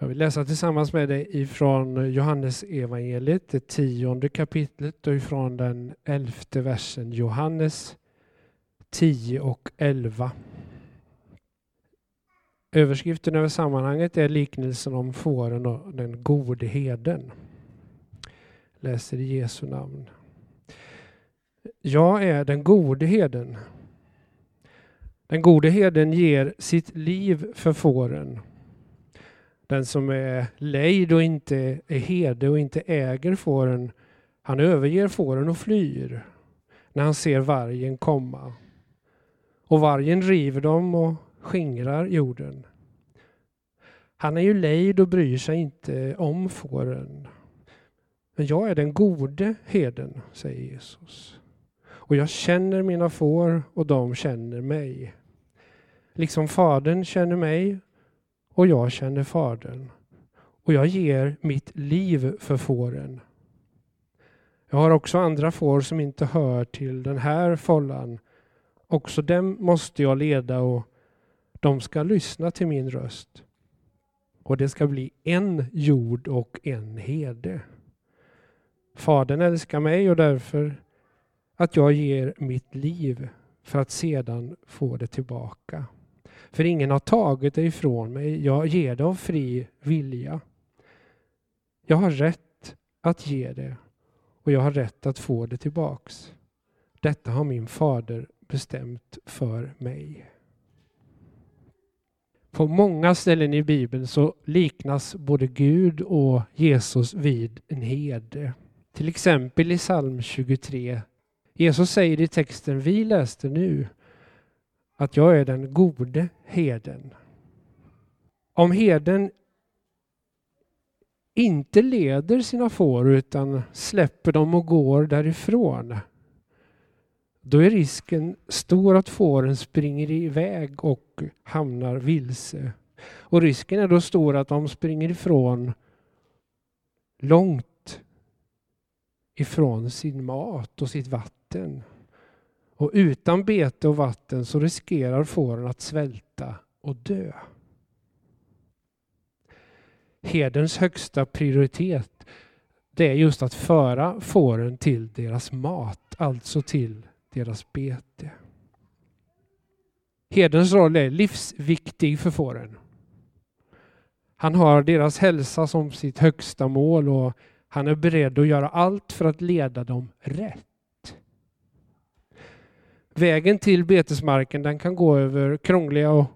Jag vill läsa tillsammans med dig ifrån Johannes evangeliet, det tionde kapitlet och ifrån den elfte versen. Johannes 10 och 11. Överskriften över sammanhanget är liknelsen om fåren och den gode heden. Läser i Jesu namn. Jag är den gode heden. Den gode heden ger sitt liv för fåren. Den som är lejd och inte är herde och inte äger fåren, han överger fåren och flyr när han ser vargen komma. Och vargen river dem och skingrar jorden. Han är ju lejd och bryr sig inte om fåren. Men jag är den gode heden, säger Jesus. Och jag känner mina får och de känner mig. Liksom Fadern känner mig och jag känner Fadern. Och jag ger mitt liv för fåren. Jag har också andra får som inte hör till den här follan. Också dem måste jag leda och de ska lyssna till min röst. Och det ska bli en jord och en herde. Fadern älskar mig och därför att jag ger mitt liv för att sedan få det tillbaka. För ingen har tagit det ifrån mig. Jag ger det av fri vilja. Jag har rätt att ge det och jag har rätt att få det tillbaks. Detta har min fader bestämt för mig. På många ställen i Bibeln så liknas både Gud och Jesus vid en herde. Till exempel i psalm 23. Jesus säger i texten vi läste nu att jag är den gode heden. Om heden inte leder sina får utan släpper dem och går därifrån då är risken stor att fåren springer iväg och hamnar vilse. Och risken är då stor att de springer ifrån långt ifrån sin mat och sitt vatten. Och utan bete och vatten så riskerar fåren att svälta och dö. Hedens högsta prioritet det är just att föra fåren till deras mat, alltså till deras bete. Herdens roll är livsviktig för fåren. Han har deras hälsa som sitt högsta mål och han är beredd att göra allt för att leda dem rätt. Vägen till betesmarken den kan gå över krångliga och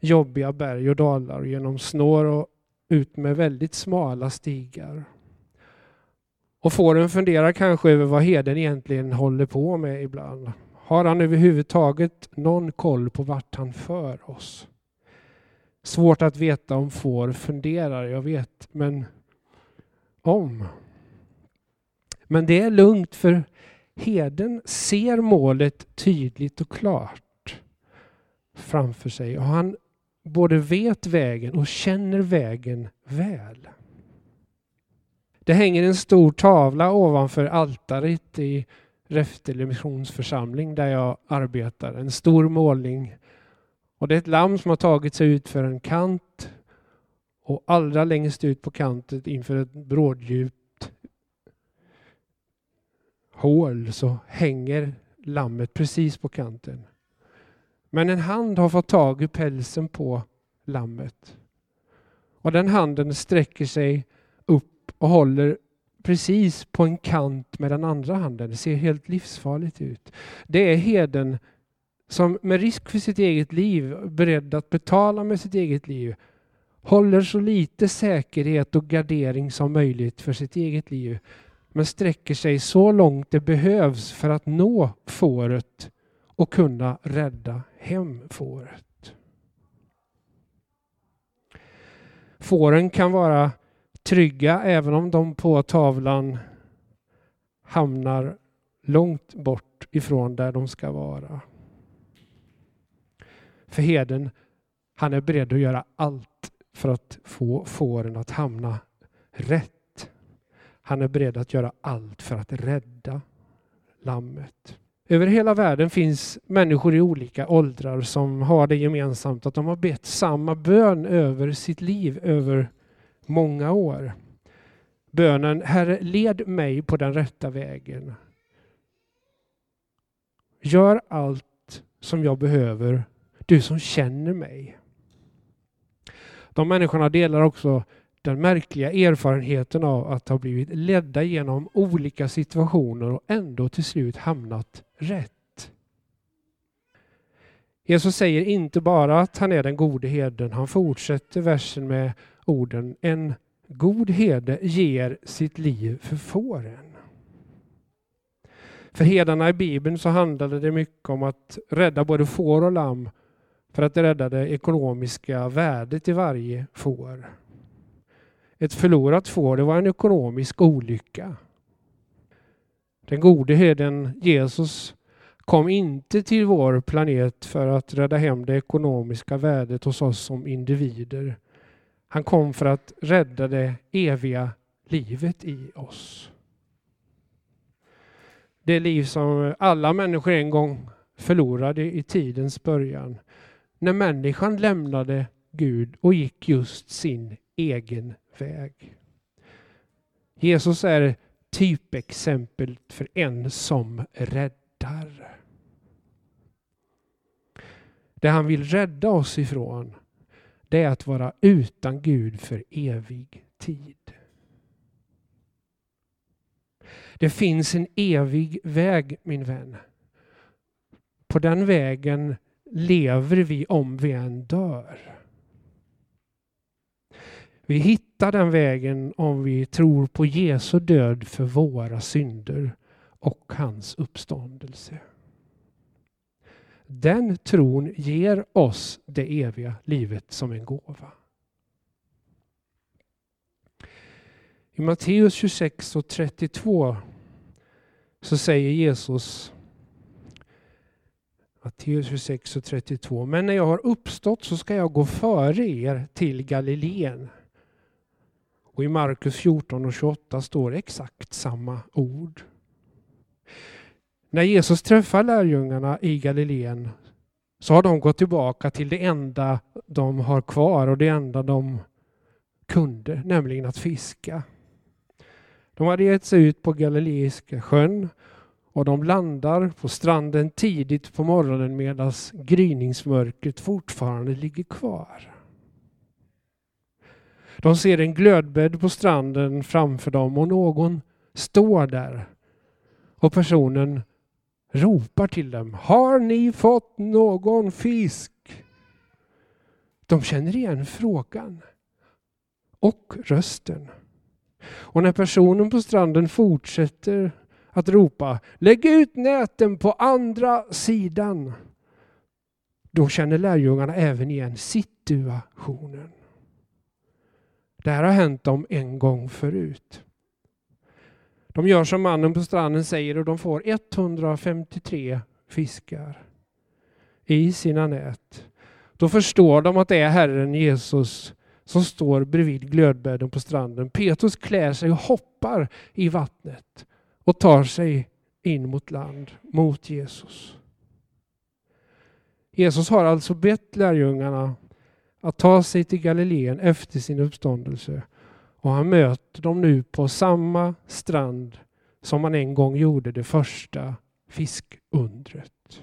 jobbiga berg och dalar och genom snår och ut med väldigt smala stigar. Och fåren funderar kanske över vad heden egentligen håller på med ibland. Har han överhuvudtaget någon koll på vart han för oss? Svårt att veta om får funderar, jag vet, men om. Men det är lugnt för heden ser målet tydligt och klart framför sig och han både vet vägen och känner vägen väl. Det hänger en stor tavla ovanför altaret i Reftele missionsförsamling där jag arbetar. En stor målning. Och det är ett lamm som har tagit sig ut för en kant och allra längst ut på kanten inför ett bråddjup hål så hänger lammet precis på kanten. Men en hand har fått tag i pälsen på lammet. Och den handen sträcker sig upp och håller precis på en kant med den andra handen. Det ser helt livsfarligt ut. Det är heden som med risk för sitt eget liv, beredd att betala med sitt eget liv, håller så lite säkerhet och gardering som möjligt för sitt eget liv, men sträcker sig så långt det behövs för att nå fåret och kunna rädda hem fåret. Fåren kan vara trygga även om de på tavlan hamnar långt bort ifrån där de ska vara. För heden, han är beredd att göra allt för att få fåren att hamna rätt. Han är beredd att göra allt för att rädda lammet. Över hela världen finns människor i olika åldrar som har det gemensamt att de har bett samma bön över sitt liv, över många år. Bönen Herre, led mig på den rätta vägen. Gör allt som jag behöver, du som känner mig. De människorna delar också den märkliga erfarenheten av att ha blivit ledda genom olika situationer och ändå till slut hamnat rätt. Jesus säger inte bara att han är den gode herden, han fortsätter versen med orden En god herde ger sitt liv för fåren. För herdarna i Bibeln så handlade det mycket om att rädda både får och lamm för att rädda det ekonomiska värdet i varje får. Ett förlorat får, det var en ekonomisk olycka. Den gode herden Jesus kom inte till vår planet för att rädda hem det ekonomiska värdet hos oss som individer. Han kom för att rädda det eviga livet i oss. Det liv som alla människor en gång förlorade i tidens början. När människan lämnade Gud och gick just sin egen väg. Jesus är typexempel för en som räddar. Det han vill rädda oss ifrån det är att vara utan Gud för evig tid. Det finns en evig väg min vän. På den vägen lever vi om vi än dör. Vi hittar den vägen om vi tror på Jesu död för våra synder och hans uppståndelse. Den tron ger oss det eviga livet som en gåva. I Matteus 26 och 32 så säger Jesus Matteus 26 och 32. Men när jag har uppstått så ska jag gå före er till Galileen. Och i Markus 14 och 28 står exakt samma ord. När Jesus träffar lärjungarna i Galileen så har de gått tillbaka till det enda de har kvar och det enda de kunde, nämligen att fiska. De hade gett sig ut på Galileiska sjön och de landar på stranden tidigt på morgonen medan gryningsmörkret fortfarande ligger kvar. De ser en glödbädd på stranden framför dem och någon står där. Och personen ropar till dem. Har ni fått någon fisk? De känner igen frågan och rösten. Och när personen på stranden fortsätter att ropa Lägg ut näten på andra sidan. Då känner lärjungarna även igen situationen. Det här har hänt dem en gång förut. De gör som mannen på stranden säger och de får 153 fiskar i sina nät. Då förstår de att det är Herren Jesus som står bredvid glödbädden på stranden. Petrus klär sig och hoppar i vattnet och tar sig in mot land, mot Jesus. Jesus har alltså bett lärjungarna att ta sig till Galileen efter sin uppståndelse och han möter dem nu på samma strand som han en gång gjorde det första fiskundret.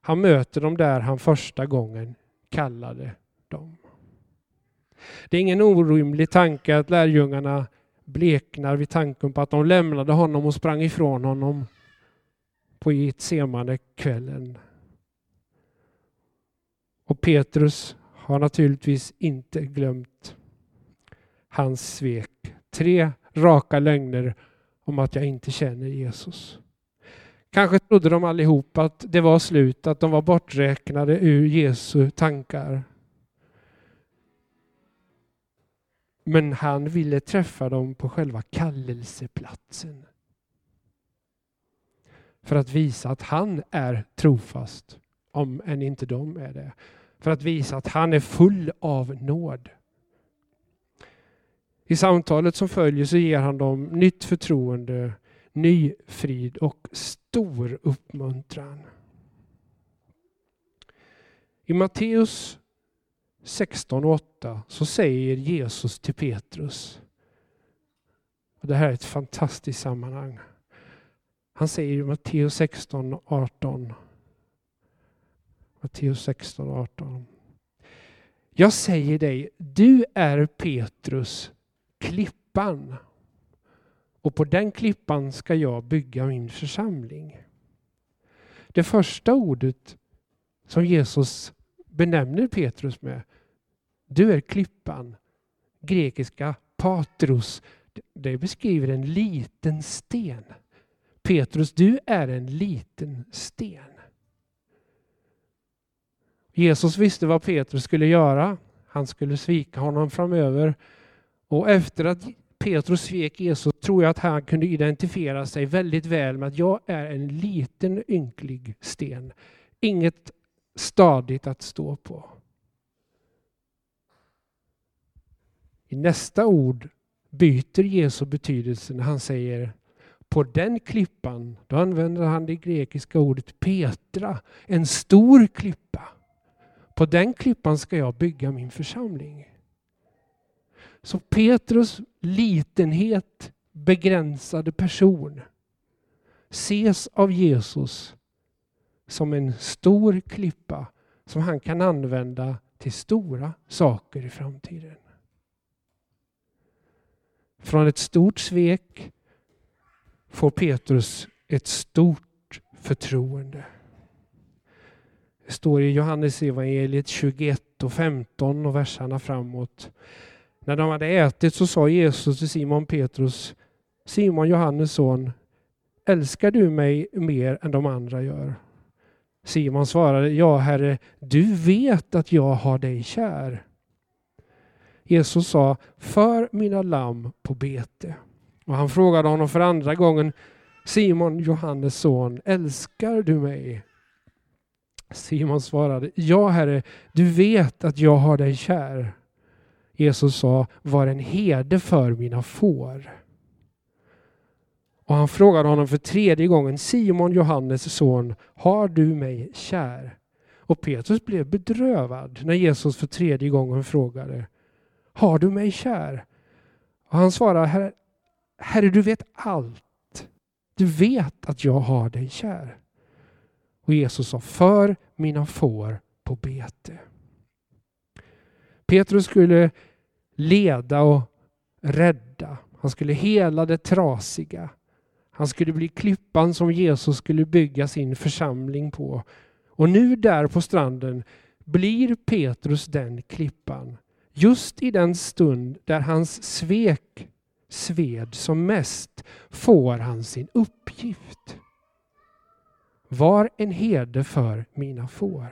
Han möter dem där han första gången kallade dem. Det är ingen orimlig tanke att lärjungarna bleknar vid tanken på att de lämnade honom och sprang ifrån honom på Getsemane kvällen. Och Petrus har naturligtvis inte glömt hans svek. Tre raka lögner om att jag inte känner Jesus. Kanske trodde de allihop att det var slut, att de var borträknade ur Jesu tankar. Men han ville träffa dem på själva kallelseplatsen. För att visa att han är trofast, om än inte de är det. För att visa att han är full av nåd. I samtalet som följer så ger han dem nytt förtroende, ny frid och stor uppmuntran. I Matteus 16 och 8 så säger Jesus till Petrus. Och det här är ett fantastiskt sammanhang. Han säger i Matteus 16 och 18. Matteus 16 och 18. Jag säger dig, du är Petrus, klippan. Och på den klippan ska jag bygga min församling. Det första ordet som Jesus benämner Petrus med, du är klippan, grekiska patros, det beskriver en liten sten. Petrus, du är en liten sten. Jesus visste vad Petrus skulle göra. Han skulle svika honom framöver. Och efter att Petrus svek Jesus tror jag att han kunde identifiera sig väldigt väl med att jag är en liten ynklig sten. Inget stadigt att stå på. I nästa ord byter Jesu betydelse när han säger på den klippan, då använder han det grekiska ordet Petra, en stor klippa. På den klippan ska jag bygga min församling. Så Petrus litenhet, begränsade person ses av Jesus som en stor klippa som han kan använda till stora saker i framtiden. Från ett stort svek får Petrus ett stort förtroende. Det står i Johannes evangeliet 21 och 15 och verserna framåt. När de hade ätit så sa Jesus till Simon Petrus, Simon Johannes son, älskar du mig mer än de andra gör? Simon svarade, ja herre, du vet att jag har dig kär. Jesus sa, för mina lamm på bete. Och han frågade honom för andra gången, Simon, Johannes son, älskar du mig? Simon svarade, ja herre, du vet att jag har dig kär. Jesus sa, var en herde för mina får. Och han frågade honom för tredje gången, Simon, Johannes son, har du mig kär? Och Petrus blev bedrövad när Jesus för tredje gången frågade, har du mig kär? Och han svarade, herre, herre du vet allt. Du vet att jag har dig kär. Och Jesus sa, för mina får på bete. Petrus skulle leda och rädda. Han skulle hela det trasiga. Han skulle bli klippan som Jesus skulle bygga sin församling på. Och nu där på stranden blir Petrus den klippan. Just i den stund där hans svek sved som mest får han sin uppgift. Var en herde för mina får.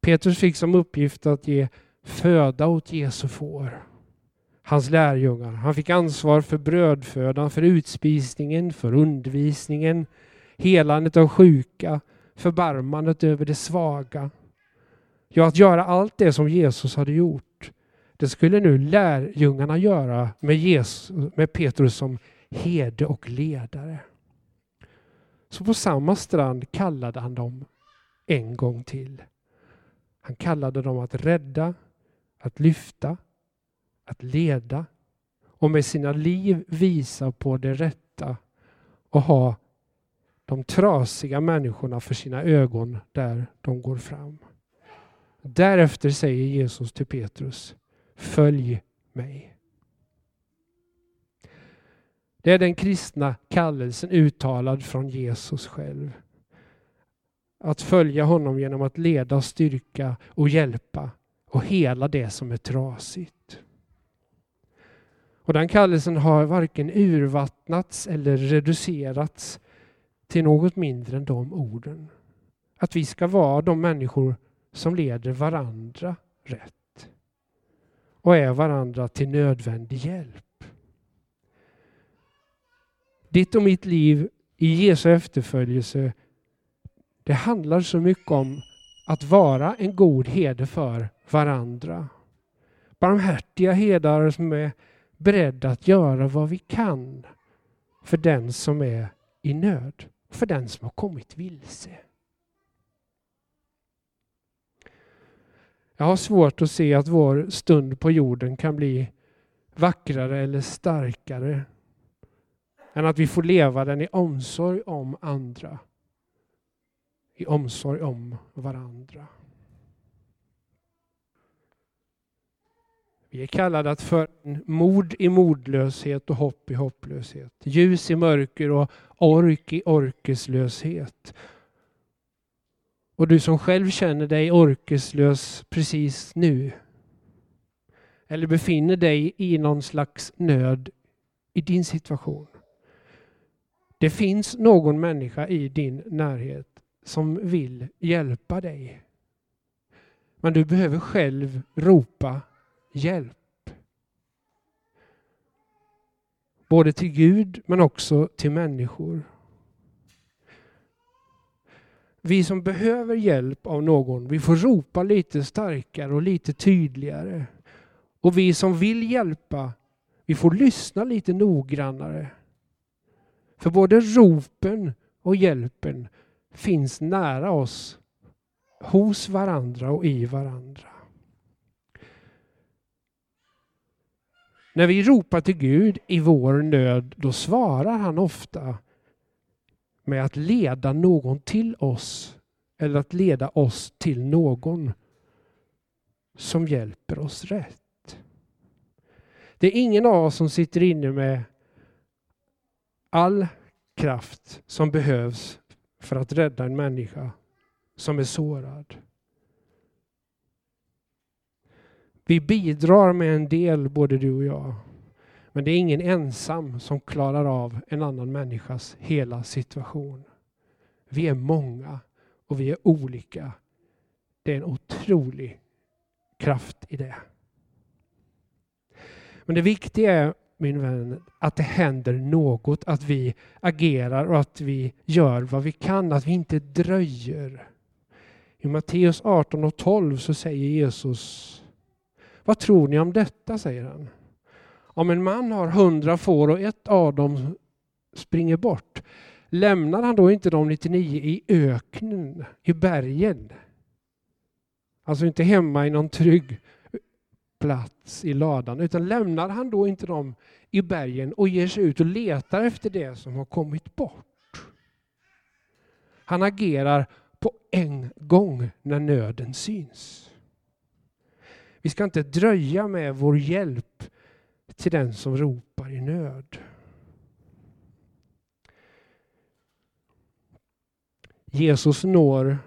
Petrus fick som uppgift att ge föda åt Jesu får. Hans lärjungar. Han fick ansvar för brödfödan, för utspisningen, för undervisningen, helandet av sjuka, förbarmandet över det svaga. Ja, att göra allt det som Jesus hade gjort. Det skulle nu lärjungarna göra med, Jesus, med Petrus som herde och ledare. Så på samma strand kallade han dem en gång till. Han kallade dem att rädda, att lyfta, att leda och med sina liv visa på det rätta och ha de trasiga människorna för sina ögon där de går fram. Därefter säger Jesus till Petrus, följ mig. Det är den kristna kallelsen uttalad från Jesus själv. Att följa honom genom att leda, styrka och hjälpa och hela det som är trasigt. Och den kallelsen har varken urvattnats eller reducerats till något mindre än de orden. Att vi ska vara de människor som leder varandra rätt och är varandra till nödvändig hjälp. Ditt och mitt liv i Jesu efterföljelse det handlar så mycket om att vara en god herde för varandra. Barmhärtiga herdar som är beredda att göra vad vi kan för den som är i nöd, för den som har kommit vilse. Jag har svårt att se att vår stund på jorden kan bli vackrare eller starkare än att vi får leva den i omsorg om andra. I omsorg om varandra. Vi är kallade att föra mod i modlöshet och hopp i hopplöshet. Ljus i mörker och ork i orkeslöshet. Och du som själv känner dig orkeslös precis nu. Eller befinner dig i någon slags nöd i din situation. Det finns någon människa i din närhet som vill hjälpa dig. Men du behöver själv ropa hjälp. Både till Gud men också till människor. Vi som behöver hjälp av någon, vi får ropa lite starkare och lite tydligare. Och vi som vill hjälpa, vi får lyssna lite noggrannare. För både ropen och hjälpen finns nära oss, hos varandra och i varandra. När vi ropar till Gud i vår nöd, då svarar han ofta med att leda någon till oss eller att leda oss till någon som hjälper oss rätt. Det är ingen av oss som sitter inne med all kraft som behövs för att rädda en människa som är sårad. Vi bidrar med en del, både du och jag. Men det är ingen ensam som klarar av en annan människas hela situation. Vi är många och vi är olika. Det är en otrolig kraft i det. Men det viktiga är, min vän, att det händer något, att vi agerar och att vi gör vad vi kan, att vi inte dröjer. I Matteus 18 och 12 så säger Jesus vad tror ni om detta? säger han. Om en man har hundra får och ett av dem springer bort, lämnar han då inte de 99 i öknen, i bergen? Alltså inte hemma i någon trygg plats i ladan, utan lämnar han då inte dem i bergen och ger sig ut och letar efter det som har kommit bort? Han agerar på en gång när nöden syns. Vi ska inte dröja med vår hjälp till den som ropar i nöd. Jesus når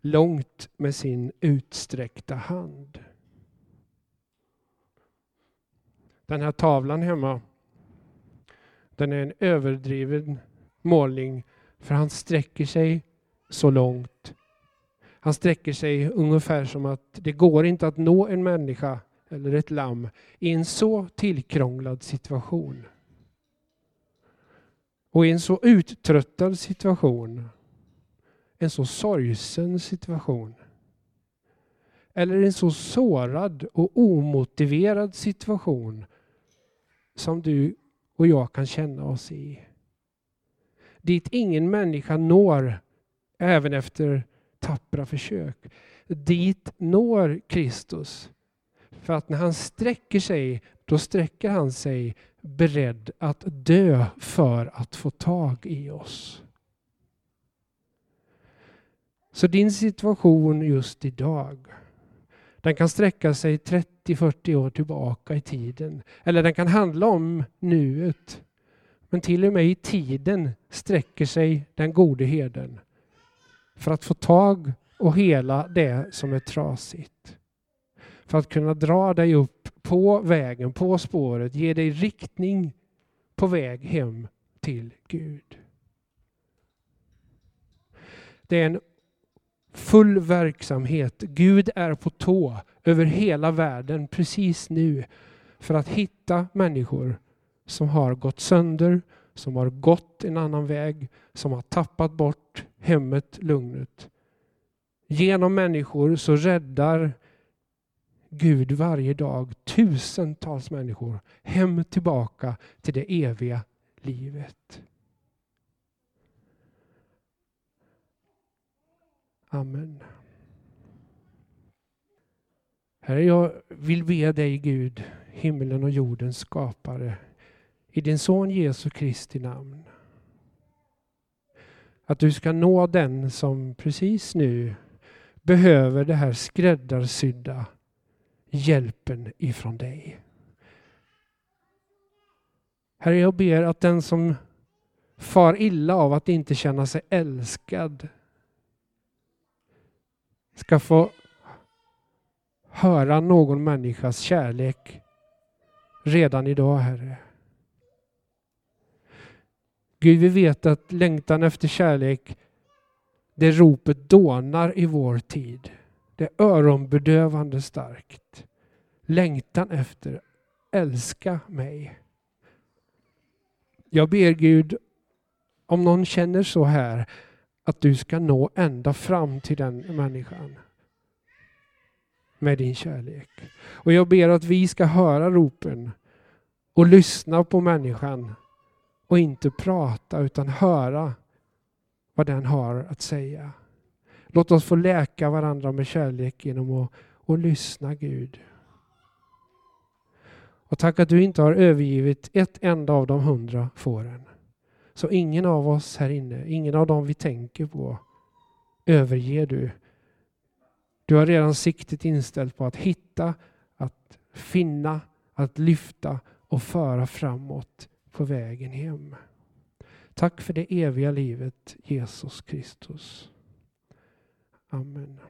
långt med sin utsträckta hand. Den här tavlan hemma, den är en överdriven målning för han sträcker sig så långt han sträcker sig ungefär som att det går inte att nå en människa eller ett lamm i en så tillkrånglad situation. Och i en så uttröttad situation, en så sorgsen situation, eller en så sårad och omotiverad situation som du och jag kan känna oss i. Dit ingen människa når även efter tappra försök. Dit når Kristus. För att när han sträcker sig, då sträcker han sig beredd att dö för att få tag i oss. Så din situation just idag, den kan sträcka sig 30-40 år tillbaka i tiden. Eller den kan handla om nuet. Men till och med i tiden sträcker sig den gode herden för att få tag och hela det som är trasigt. För att kunna dra dig upp på vägen, på spåret, ge dig riktning på väg hem till Gud. Det är en full verksamhet. Gud är på tå över hela världen precis nu för att hitta människor som har gått sönder, som har gått en annan väg, som har tappat bort hemmet, lugnet. Genom människor så räddar Gud varje dag tusentals människor hem tillbaka till det eviga livet. Amen. Herre, jag vill be dig Gud, himmelen och jordens skapare, i din son Jesu Kristi namn. Att du ska nå den som precis nu behöver det här skräddarsydda hjälpen ifrån dig. Herre, jag ber att den som far illa av att inte känna sig älskad ska få höra någon människas kärlek redan idag, Herre. Gud, vi vet att längtan efter kärlek, det ropet dånar i vår tid. Det är öronbedövande starkt. Längtan efter, älska mig. Jag ber Gud, om någon känner så här, att du ska nå ända fram till den människan med din kärlek. Och jag ber att vi ska höra ropen och lyssna på människan och inte prata utan höra vad den har att säga. Låt oss få läka varandra med kärlek genom att, att lyssna Gud. Och tack att du inte har övergivit ett enda av de hundra fåren. Så ingen av oss här inne, ingen av dem vi tänker på, överger du. Du har redan siktet inställt på att hitta, att finna, att lyfta och föra framåt på vägen hem. Tack för det eviga livet, Jesus Kristus. Amen.